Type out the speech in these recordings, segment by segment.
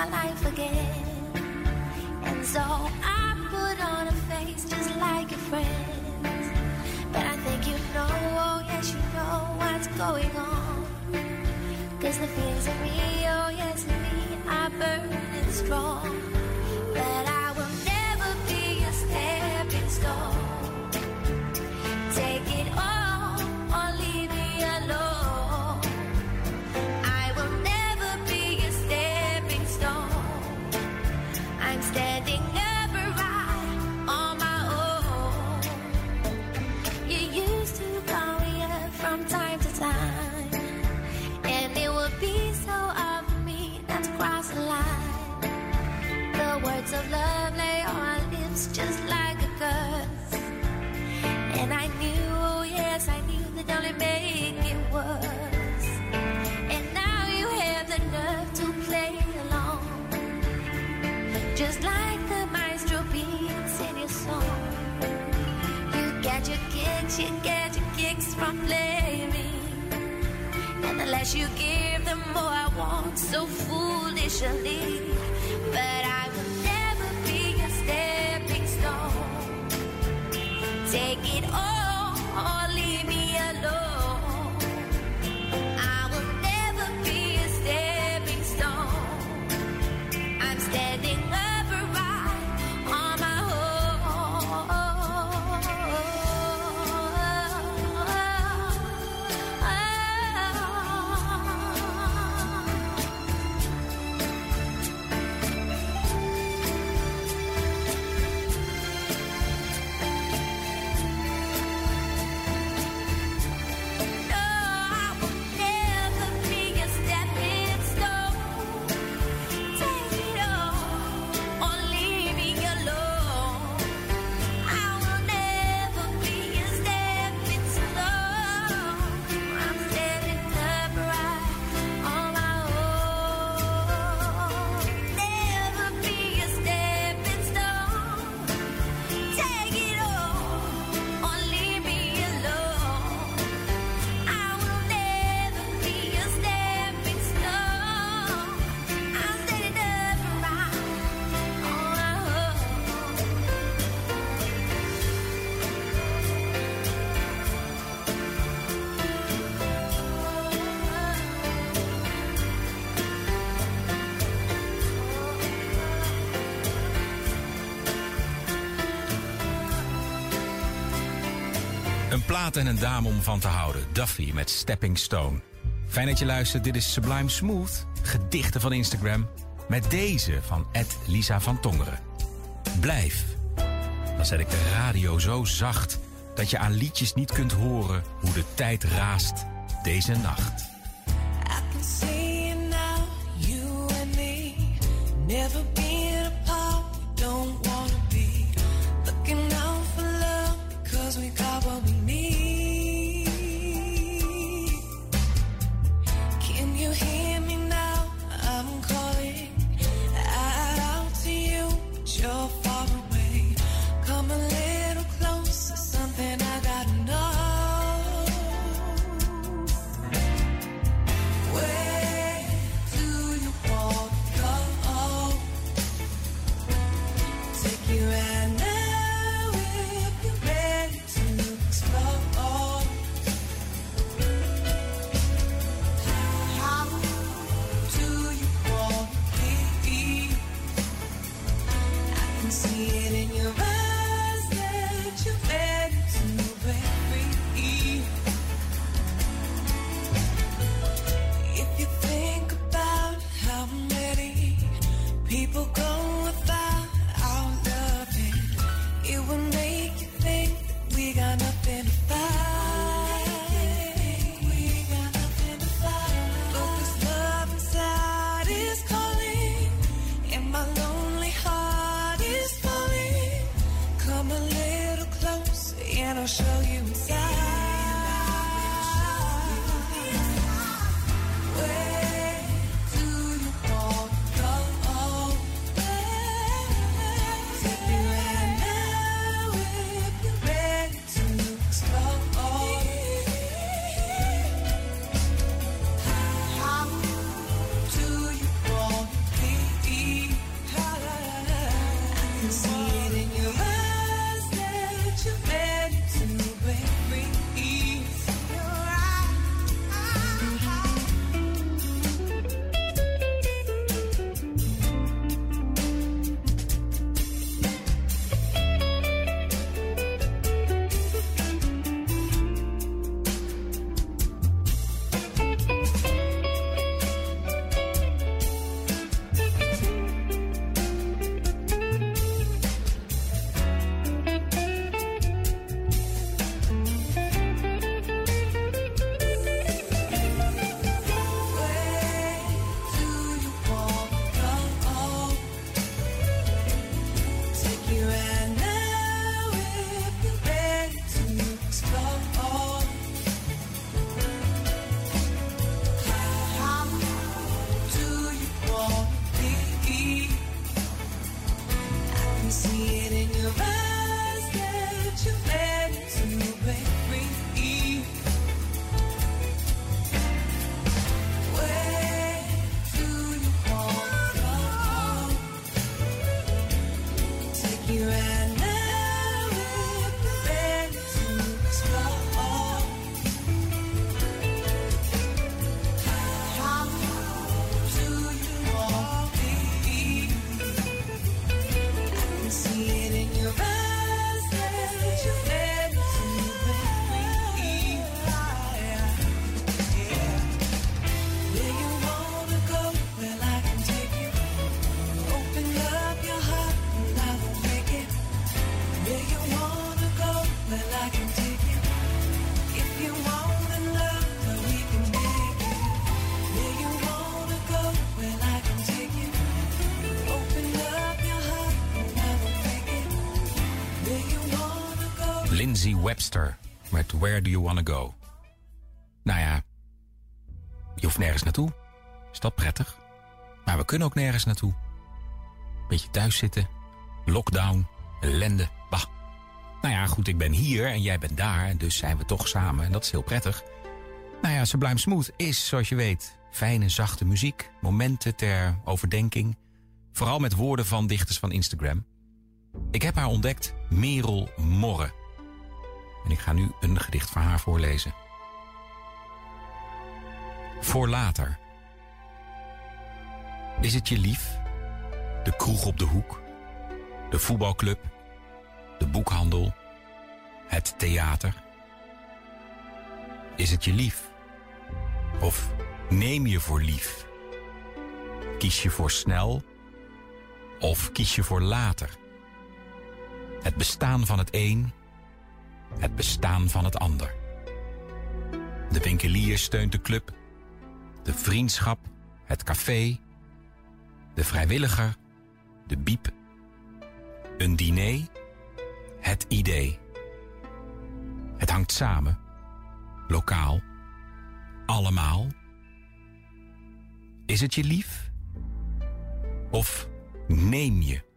My life again And so I put on a face just like your friends but I think you know, oh yes, you know what's going on. Cause the feelings in me, oh yes, in me are burning strong. But I will never be a stepping stone. Of love lay on my lips just like a curse, and I knew, oh yes, I knew that only make it worse. And now you have the nerve to play along, just like the maestro beats in your song. You get your kicks, you get your kicks from blaming. And the less you give, the more I want so foolishly. But I plaat en een dame om van te houden. Duffy met Stepping Stone. Fijn dat je luistert. Dit is Sublime Smooth. Gedichten van Instagram. Met deze van Ed Lisa van Tongeren. Blijf. Dan zet ik de radio zo zacht dat je aan liedjes niet kunt horen hoe de tijd raast deze nacht. Webster met Where Do You Wanna Go? Nou ja, je hoeft nergens naartoe. Is dat prettig? Maar we kunnen ook nergens naartoe. Beetje thuis zitten, lockdown, ellende, bah. Nou ja, goed, ik ben hier en jij bent daar, dus zijn we toch samen en dat is heel prettig. Nou ja, Sublime Smooth is, zoals je weet, fijne, zachte muziek, momenten ter overdenking. Vooral met woorden van dichters van Instagram. Ik heb haar ontdekt, Merel Morre. En ik ga nu een gedicht van haar voorlezen. Voor later. Is het je lief? De kroeg op de hoek? De voetbalclub? De boekhandel? Het theater? Is het je lief? Of neem je voor lief? Kies je voor snel? Of kies je voor later? Het bestaan van het een, het bestaan van het ander. De winkelier steunt de club, de vriendschap, het café, de vrijwilliger, de biep, een diner, het idee. Het hangt samen, lokaal, allemaal. Is het je lief? Of neem je?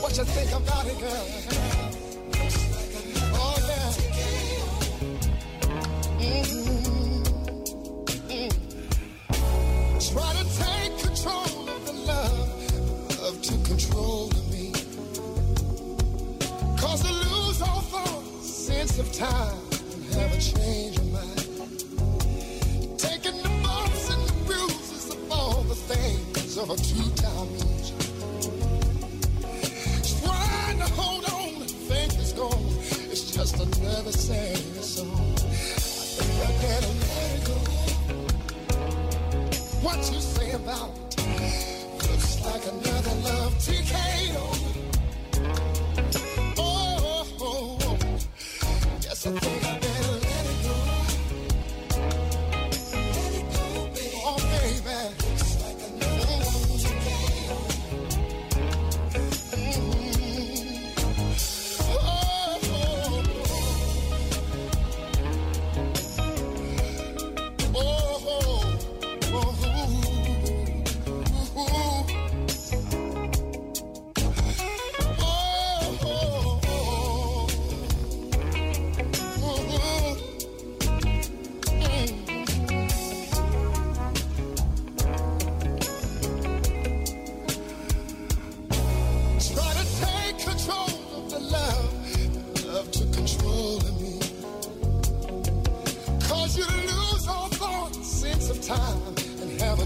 What you think about it, girl? Oh, yeah. Mhm. Mm. Try to take control of the love, love to control me. Cause I lose all thought, sense of time, of two-time loser. Trying to hold on think it's gone. It's just another sad song. I think I better let it go. What you say about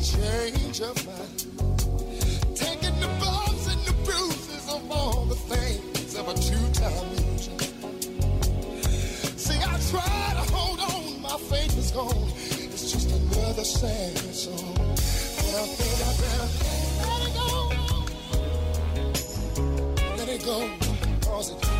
change of mind. Taking the bumps and the bruises of all the things of a two-time loser. See, I try to hold on, my faith is gone. It's just another sad song. But I think I better let it go. Let it go. Cause it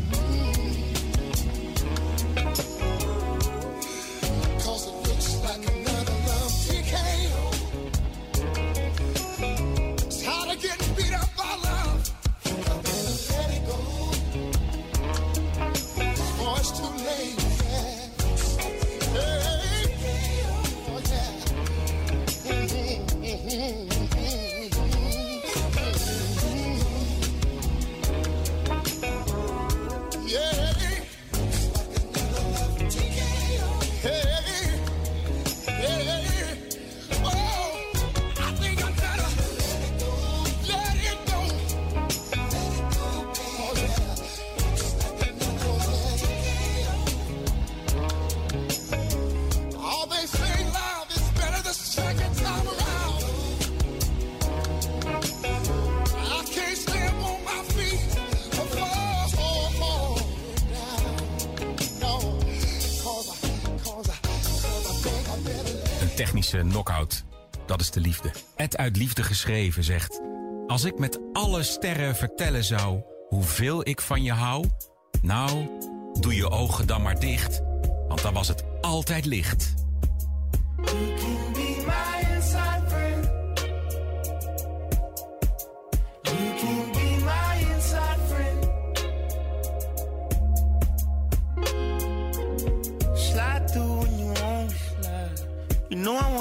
technische knockout. Dat is de liefde. Ed uit liefde geschreven zegt... Als ik met alle sterren vertellen zou hoeveel ik van je hou... Nou, doe je ogen dan maar dicht. Want dan was het altijd licht.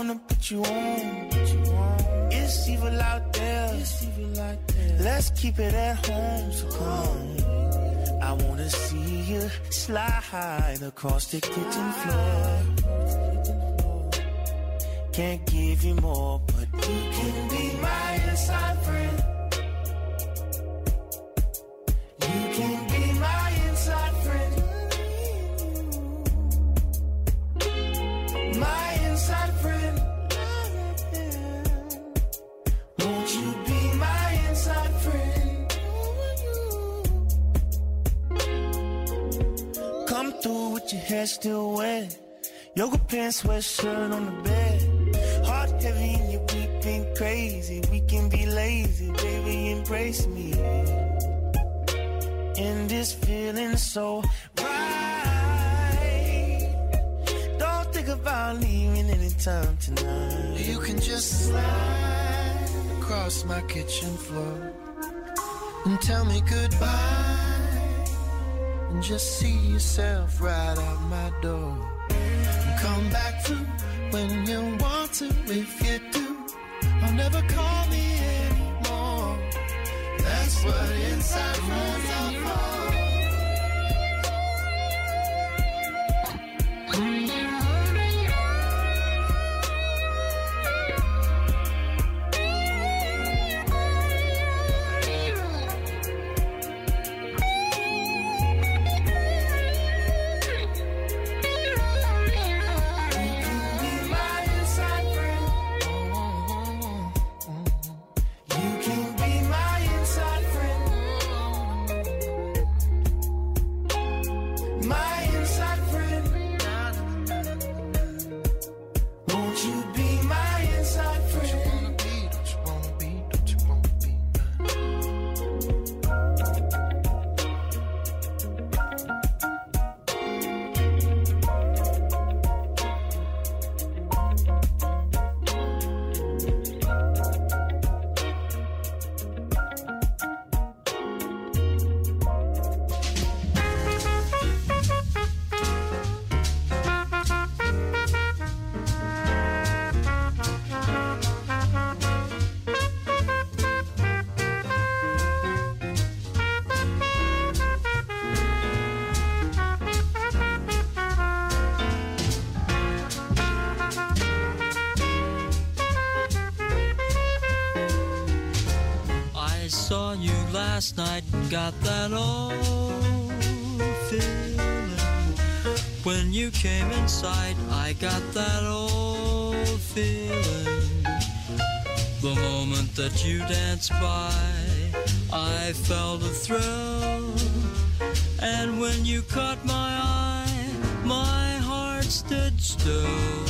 Wanna put you on. It's evil out there. Let's keep it at home. So come. I wanna see you slide across the kitchen floor. Can't give you more, but you can be my inside friend. Hair still wet. Yoga pants, sweatshirt on the bed. Heart heavy and you're weeping crazy. We can be lazy, baby, embrace me. And this feeling so right. Don't think about leaving anytime tonight. You can just slide across my kitchen floor and tell me goodbye. Just see yourself right out my door. Come back through when you want to, if you do. I'll never call me anymore. That's what inside friends are saw you last night and got that old feeling. When you came inside, I got that old feeling. The moment that you danced by, I felt a thrill. And when you caught my eye, my heart stood still.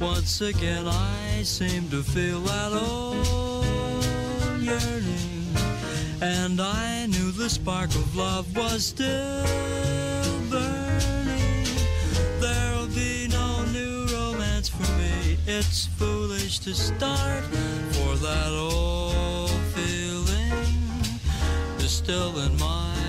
Once again, I seem to feel that old yearning. And I knew the spark of love was still burning. There'll be no new romance for me. It's foolish to start, for that old feeling is still in my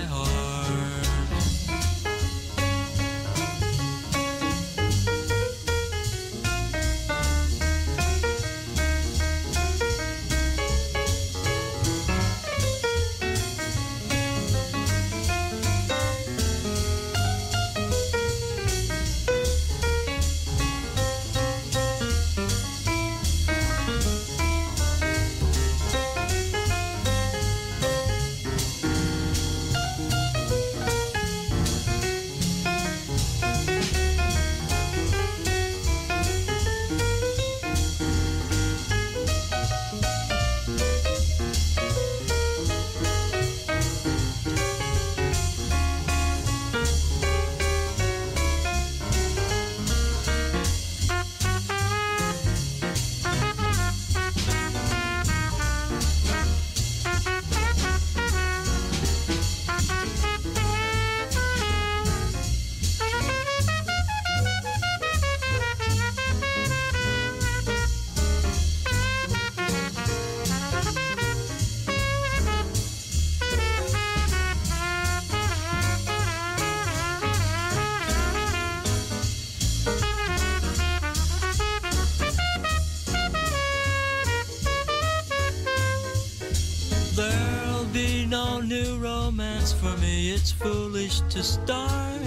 for me. It's foolish to start,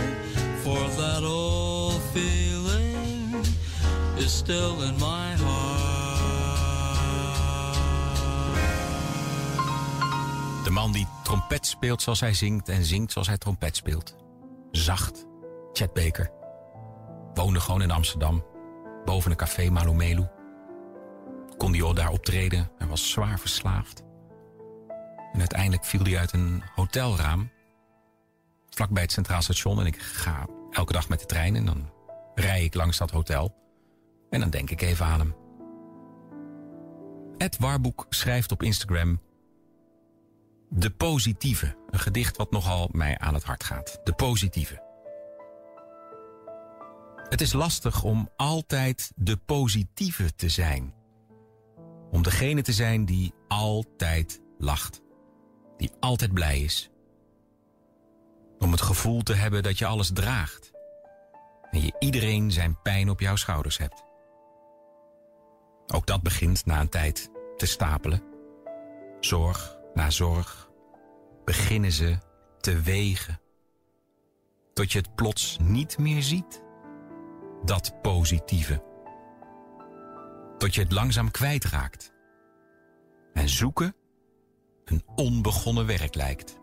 for that old feeling is still in my heart. De man die trompet speelt zoals hij zingt en zingt zoals hij trompet speelt. Zacht. Chet Baker. Woonde gewoon in Amsterdam. Boven een café Malumelu. Kon die al daar optreden en was zwaar verslaafd. En uiteindelijk viel hij uit een hotelraam. Vlakbij het Centraal Station. En ik ga elke dag met de trein en dan rij ik langs dat hotel. En dan denk ik even aan hem. Ed Warboek schrijft op Instagram... De positieve. Een gedicht wat nogal mij aan het hart gaat. De positieve. Het is lastig om altijd de positieve te zijn. Om degene te zijn die altijd lacht. Die altijd blij is. Om het gevoel te hebben dat je alles draagt. En je iedereen zijn pijn op jouw schouders hebt. Ook dat begint na een tijd te stapelen. Zorg na zorg beginnen ze te wegen. Tot je het plots niet meer ziet. Dat positieve. Tot je het langzaam kwijtraakt. En zoeken een onbegonnen werk lijkt.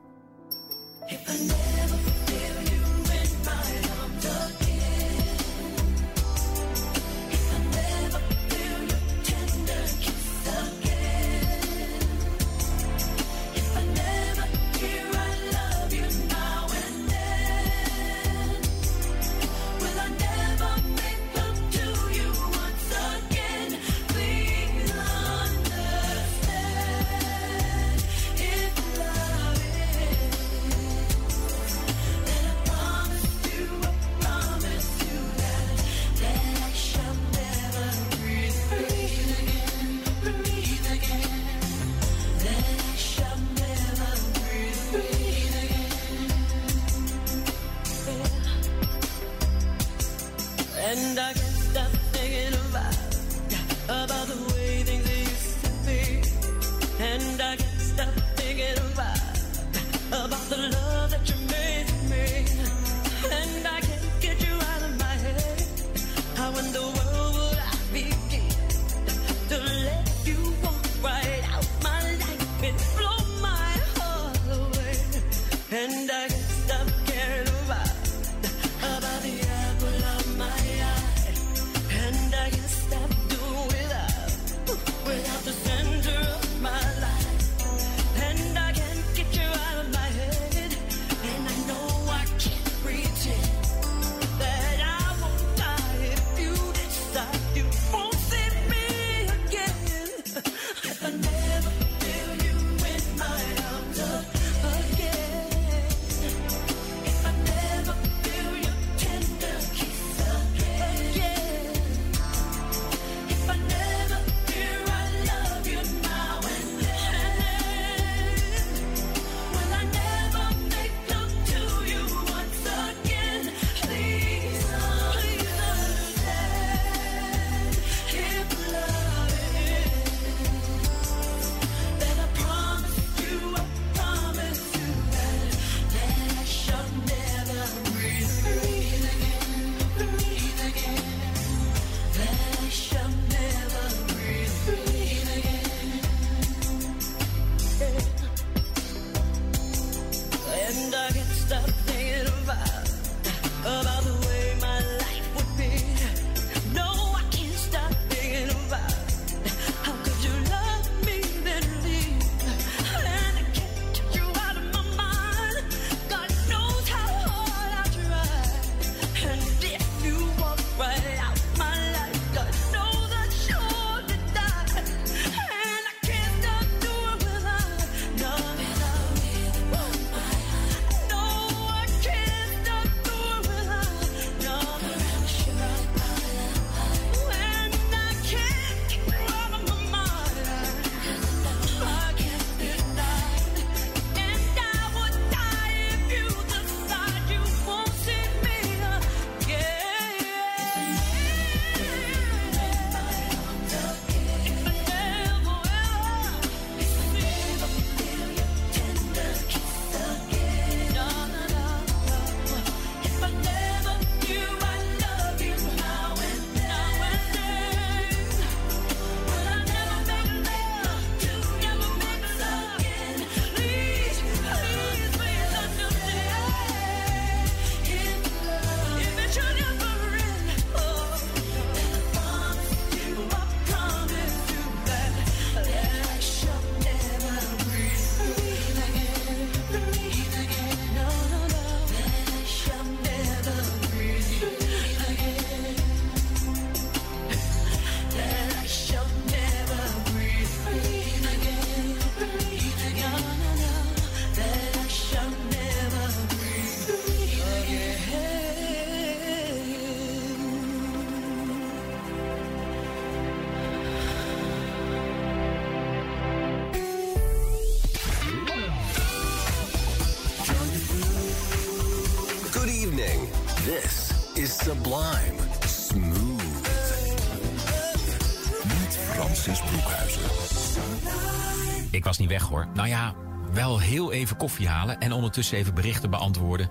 Nou ja, wel heel even koffie halen en ondertussen even berichten beantwoorden.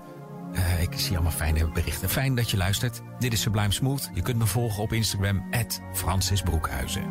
Eh, ik zie allemaal fijne berichten. Fijn dat je luistert. Dit is Sublime Smooth. Je kunt me volgen op Instagram, Francis Broekhuizen.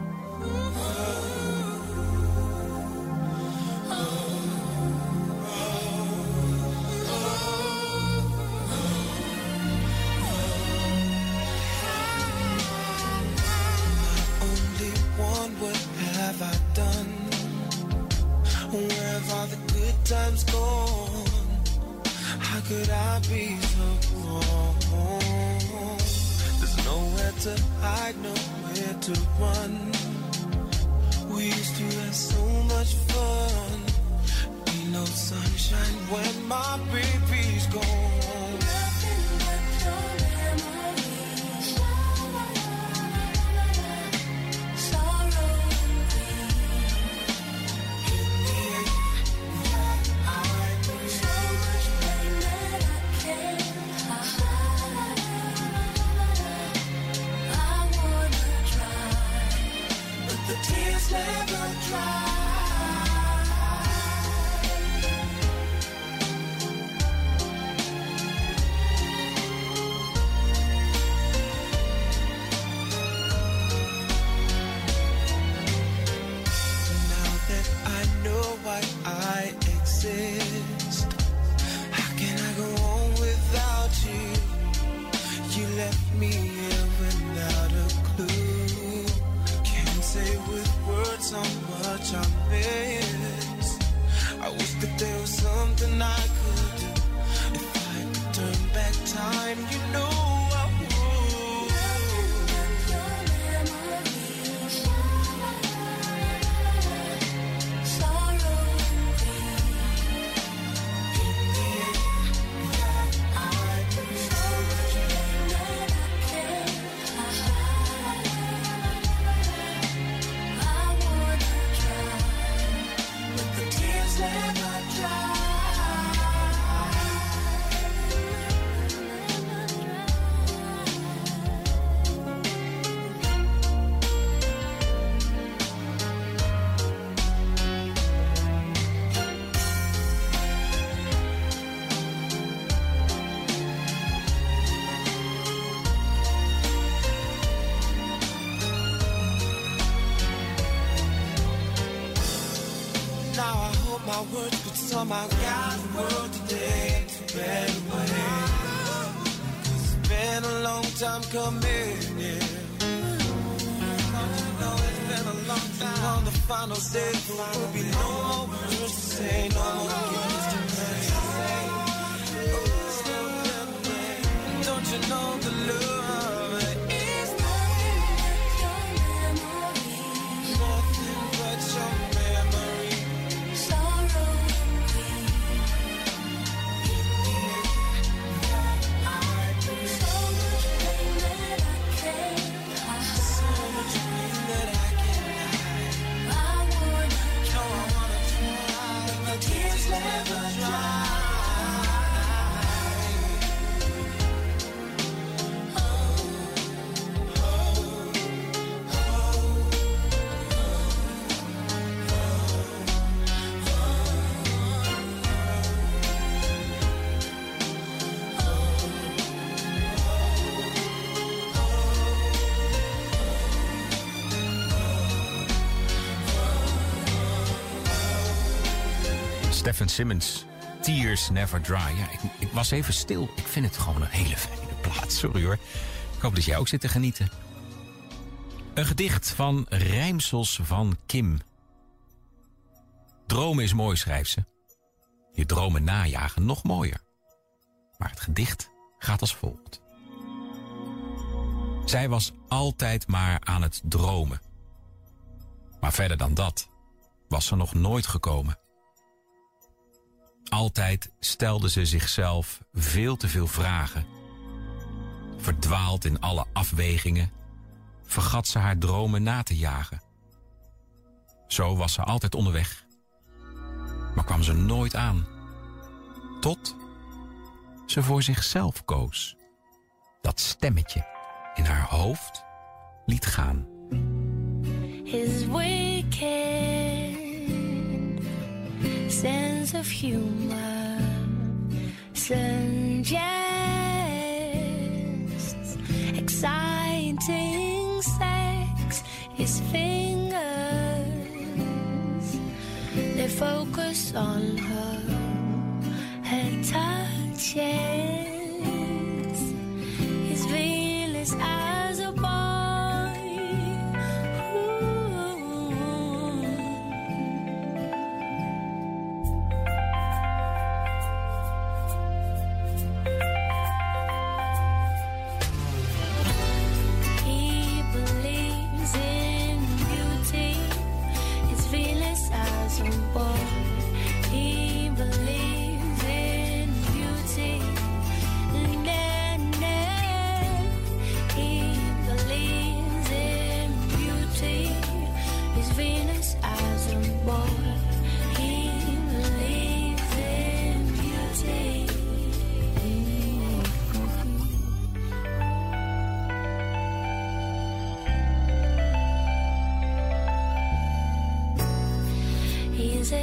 Time, you Stephen Simmons, Tears Never Dry. Ja, ik, ik was even stil. Ik vind het gewoon een hele fijne plaats. Sorry hoor. Ik hoop dat jij ook zit te genieten. Een gedicht van Rijmsels van Kim. Dromen is mooi, schrijft ze. Je dromen najagen nog mooier. Maar het gedicht gaat als volgt. Zij was altijd maar aan het dromen. Maar verder dan dat was ze nog nooit gekomen. Altijd stelde ze zichzelf veel te veel vragen. Verdwaald in alle afwegingen, vergat ze haar dromen na te jagen. Zo was ze altijd onderweg, maar kwam ze nooit aan. Tot ze voor zichzelf koos. Dat stemmetje in haar hoofd liet gaan. His sense of humor suggests exciting sex. His fingers they focus on her, her touches.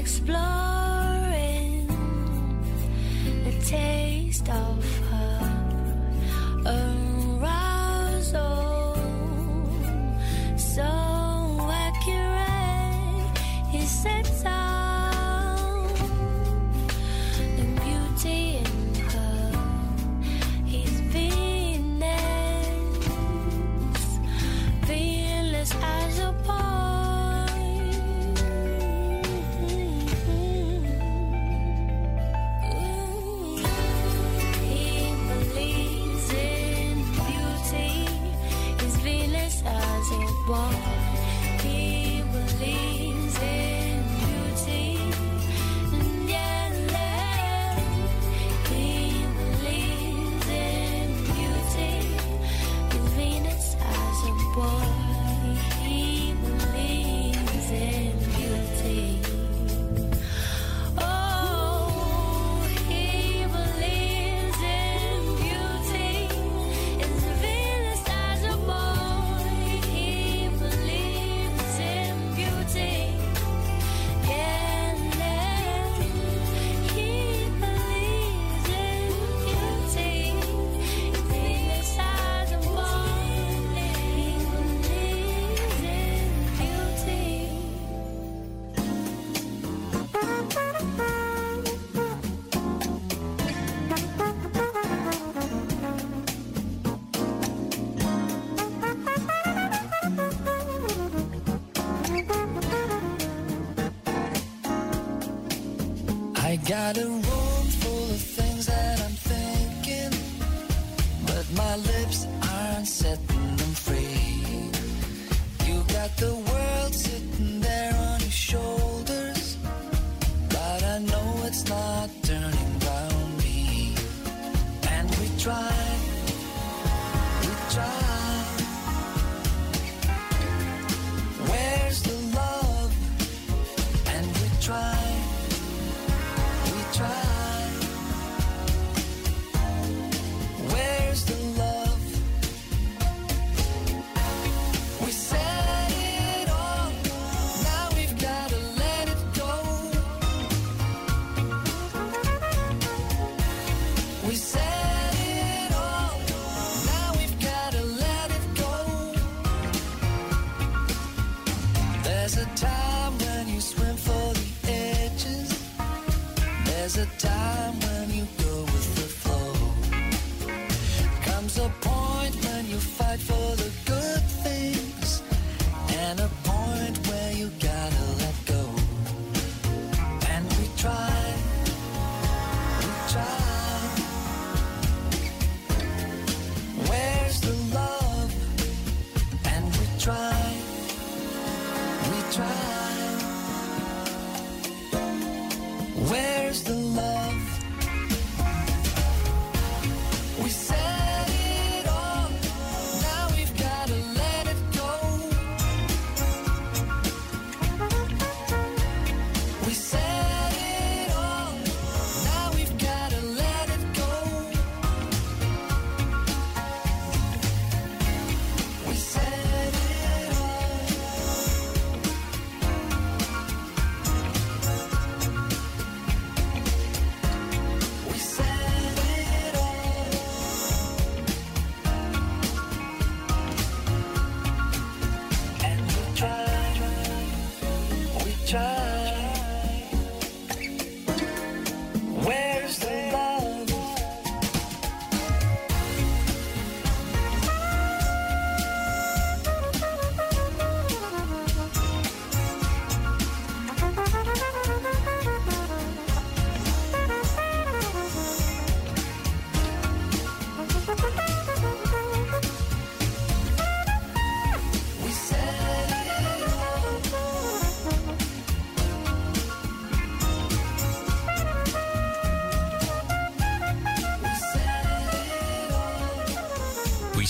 explode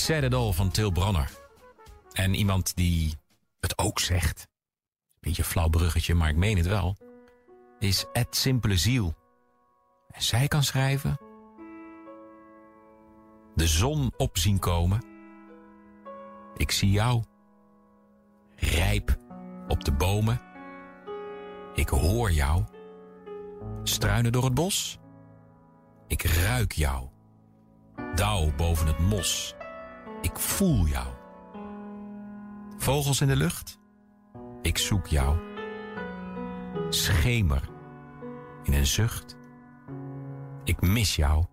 Said It All van Til Branner. En iemand die het ook zegt, beetje een flauw bruggetje, maar ik meen het wel, is Ed Simpele Ziel. En zij kan schrijven... De zon op zien komen. Ik zie jou. Rijp op de bomen. Ik hoor jou. Struinen door het bos. Ik ruik jou. Dauw boven het mos. Ik voel jou. Vogels in de lucht. Ik zoek jou. Schemer in een zucht. Ik mis jou.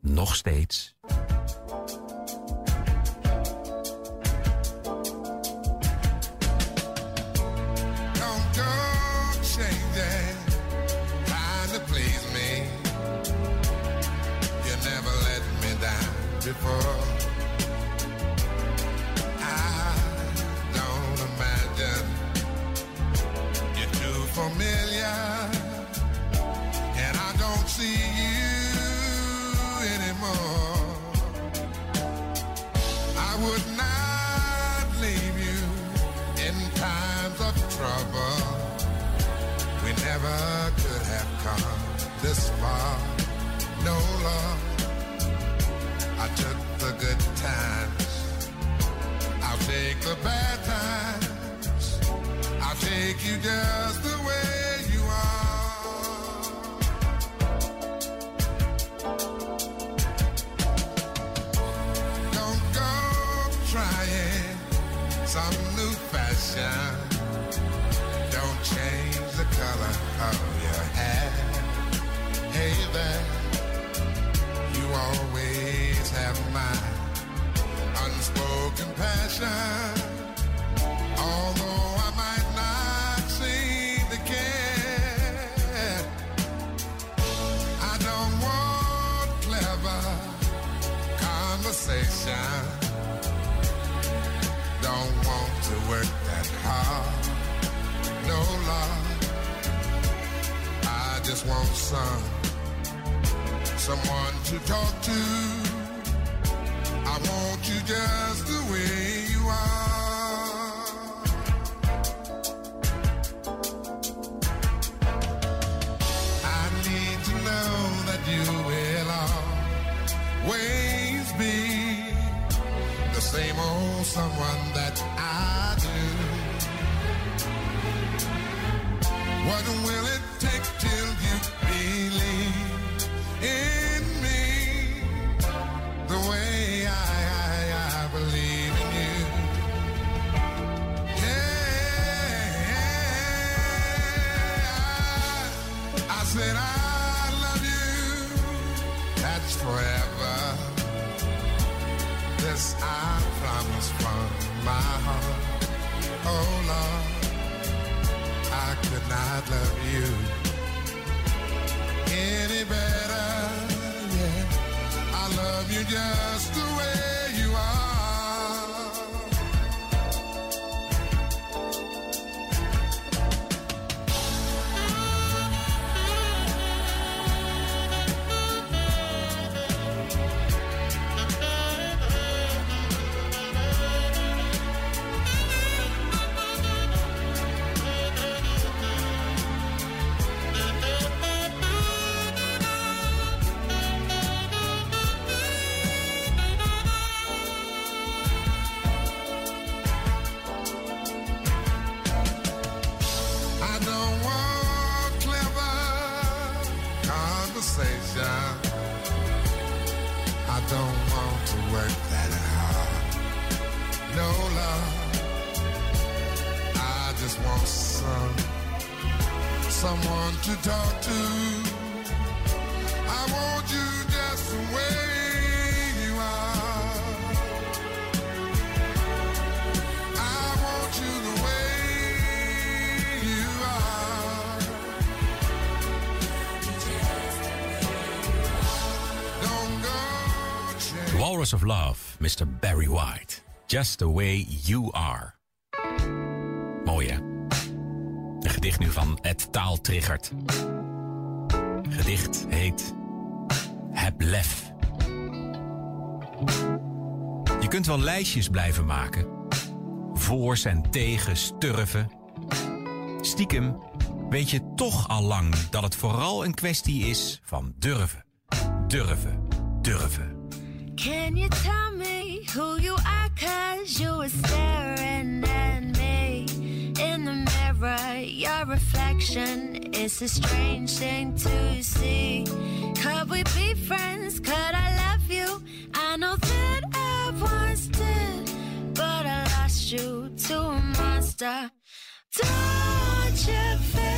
Nog steeds. I took the good times. I'll take the bad times. I'll take you just someone to talk to. I want you just someone that I do. What will it take till you believe in me the way I, I, I believe in you? Yeah, I said I love you. That's forever. This I promise from my heart. Oh Lord, I could not love you any better. Yeah, I love you just to talk to. I want you just the way you are. I want you the way you are. Don't go. Walrus of Love, Mr. Barry White. Just the way you are. Gedicht nu van Ed Taal Triggert. Gedicht heet Heb lef. Je kunt wel lijstjes blijven maken. Voor's en tegen sturven. Stiekem weet je toch al lang dat het vooral een kwestie is van durven. Durven, durven. Can you tell me who you are? You staring at mirror. Your reflection is a strange thing to see. Could we be friends? Could I love you? I know that I once did, but I lost you to a monster. Don't you fade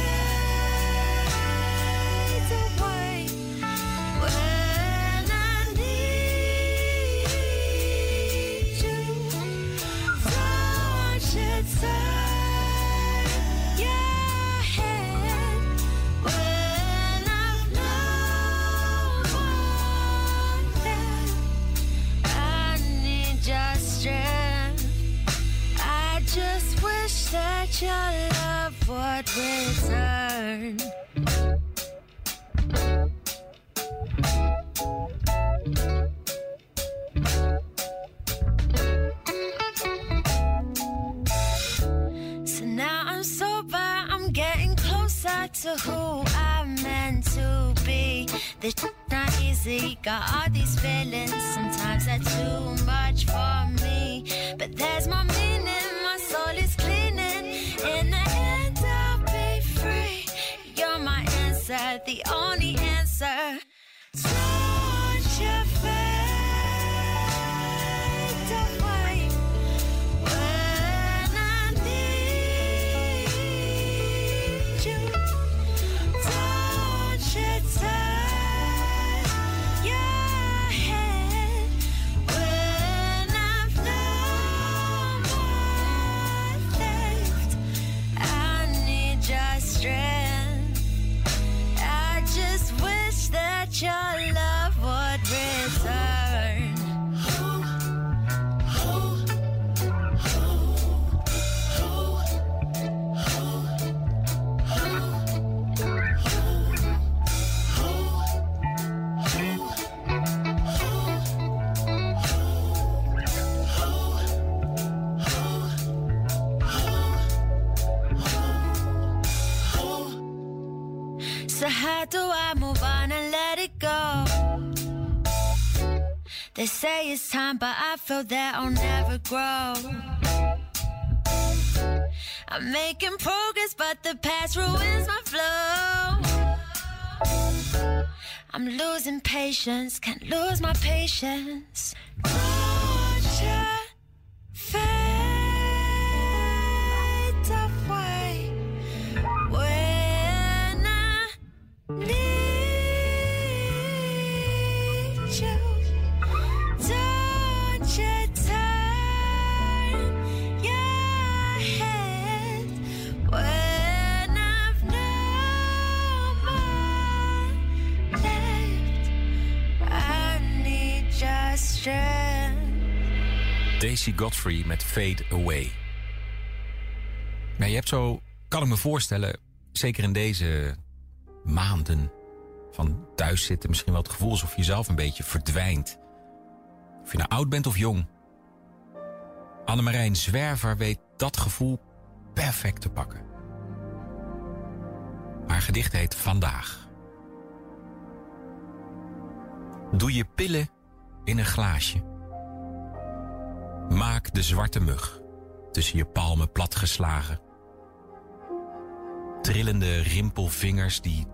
So now I'm sober, I'm getting closer to who I'm meant to be. This not easy, got all these feelings. Sometimes they're too much for me. But there's my meaning, answer, the only answer. But I feel that I'll never grow. I'm making progress, but the past ruins my flow. I'm losing patience, can't lose my patience. Daisy Godfrey met Fade Away. Je hebt zo, kan ik me voorstellen, zeker in deze maanden van thuis zitten, misschien wel het gevoel alsof je zelf een beetje verdwijnt. Of je nou oud bent of jong. Annemarijn Zwerver weet dat gevoel perfect te pakken. Haar gedicht heet Vandaag. Doe je pillen in een glaasje. Maak de zwarte mug tussen je palmen platgeslagen. Trillende rimpelvingers die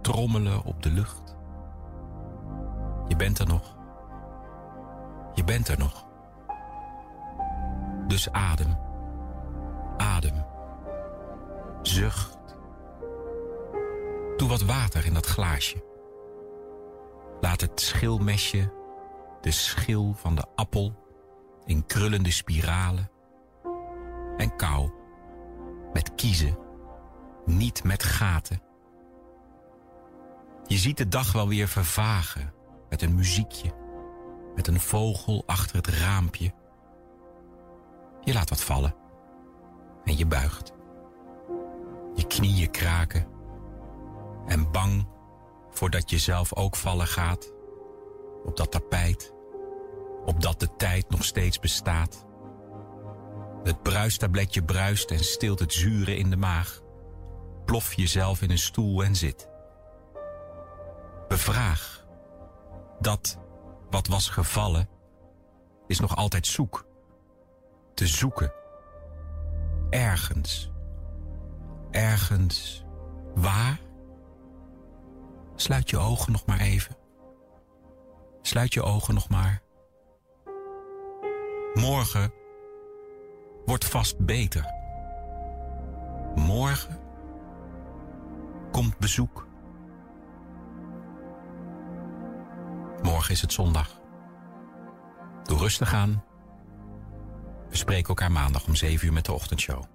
trommelen op de lucht. Je bent er nog. Je bent er nog. Dus adem. Adem. Zucht. Doe wat water in dat glaasje. Laat het schilmesje de schil van de appel in krullende spiralen en kou met kiezen, niet met gaten. Je ziet de dag wel weer vervagen met een muziekje, met een vogel achter het raampje. Je laat wat vallen en je buigt. Je knieën kraken en bang voordat je zelf ook vallen gaat op dat tapijt, opdat de tijd nog steeds bestaat. Het bruistabletje bruist en stilt het zure in de maag. Plof jezelf in een stoel en zit. Bevraag. Dat wat was gevallen is nog altijd zoek. Te zoeken. Ergens. Ergens. Waar? Sluit je ogen nog maar even. Sluit je ogen nog maar. Morgen wordt vast beter. Morgen komt bezoek. Morgen is het zondag. Doe rustig aan. We spreken elkaar maandag om 7 uur met de ochtendshow.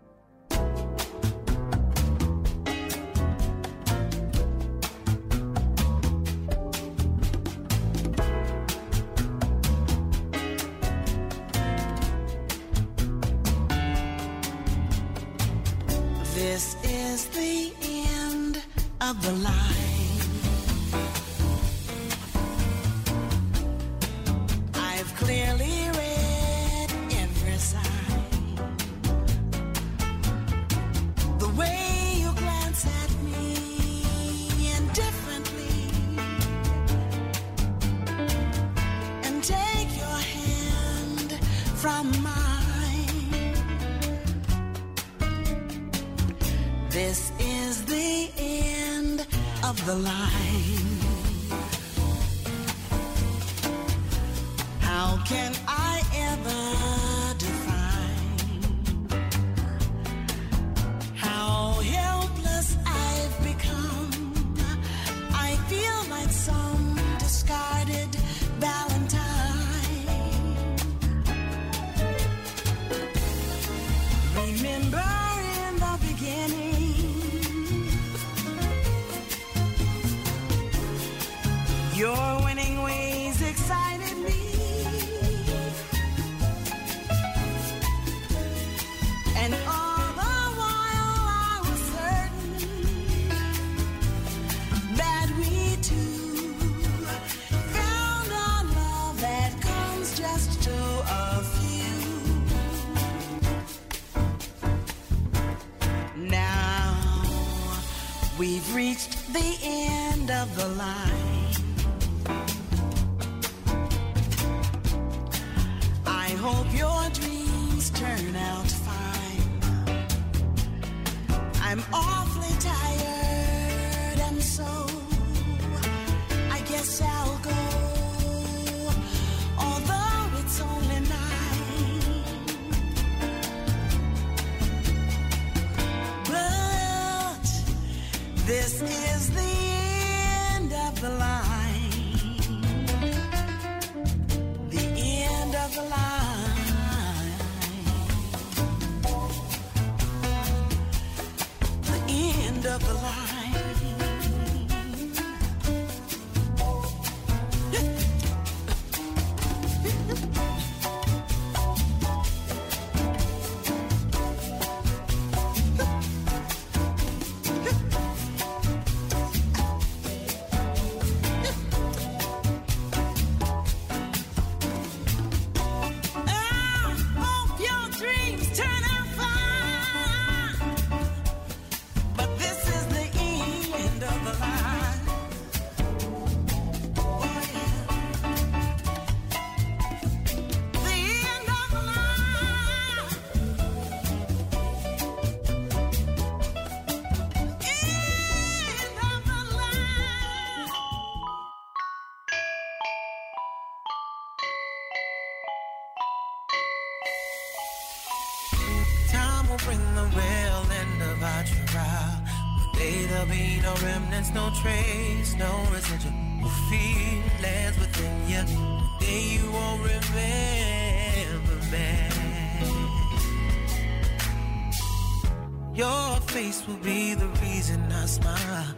will be the reason I smile.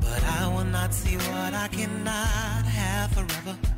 But I will not see what I cannot have forever.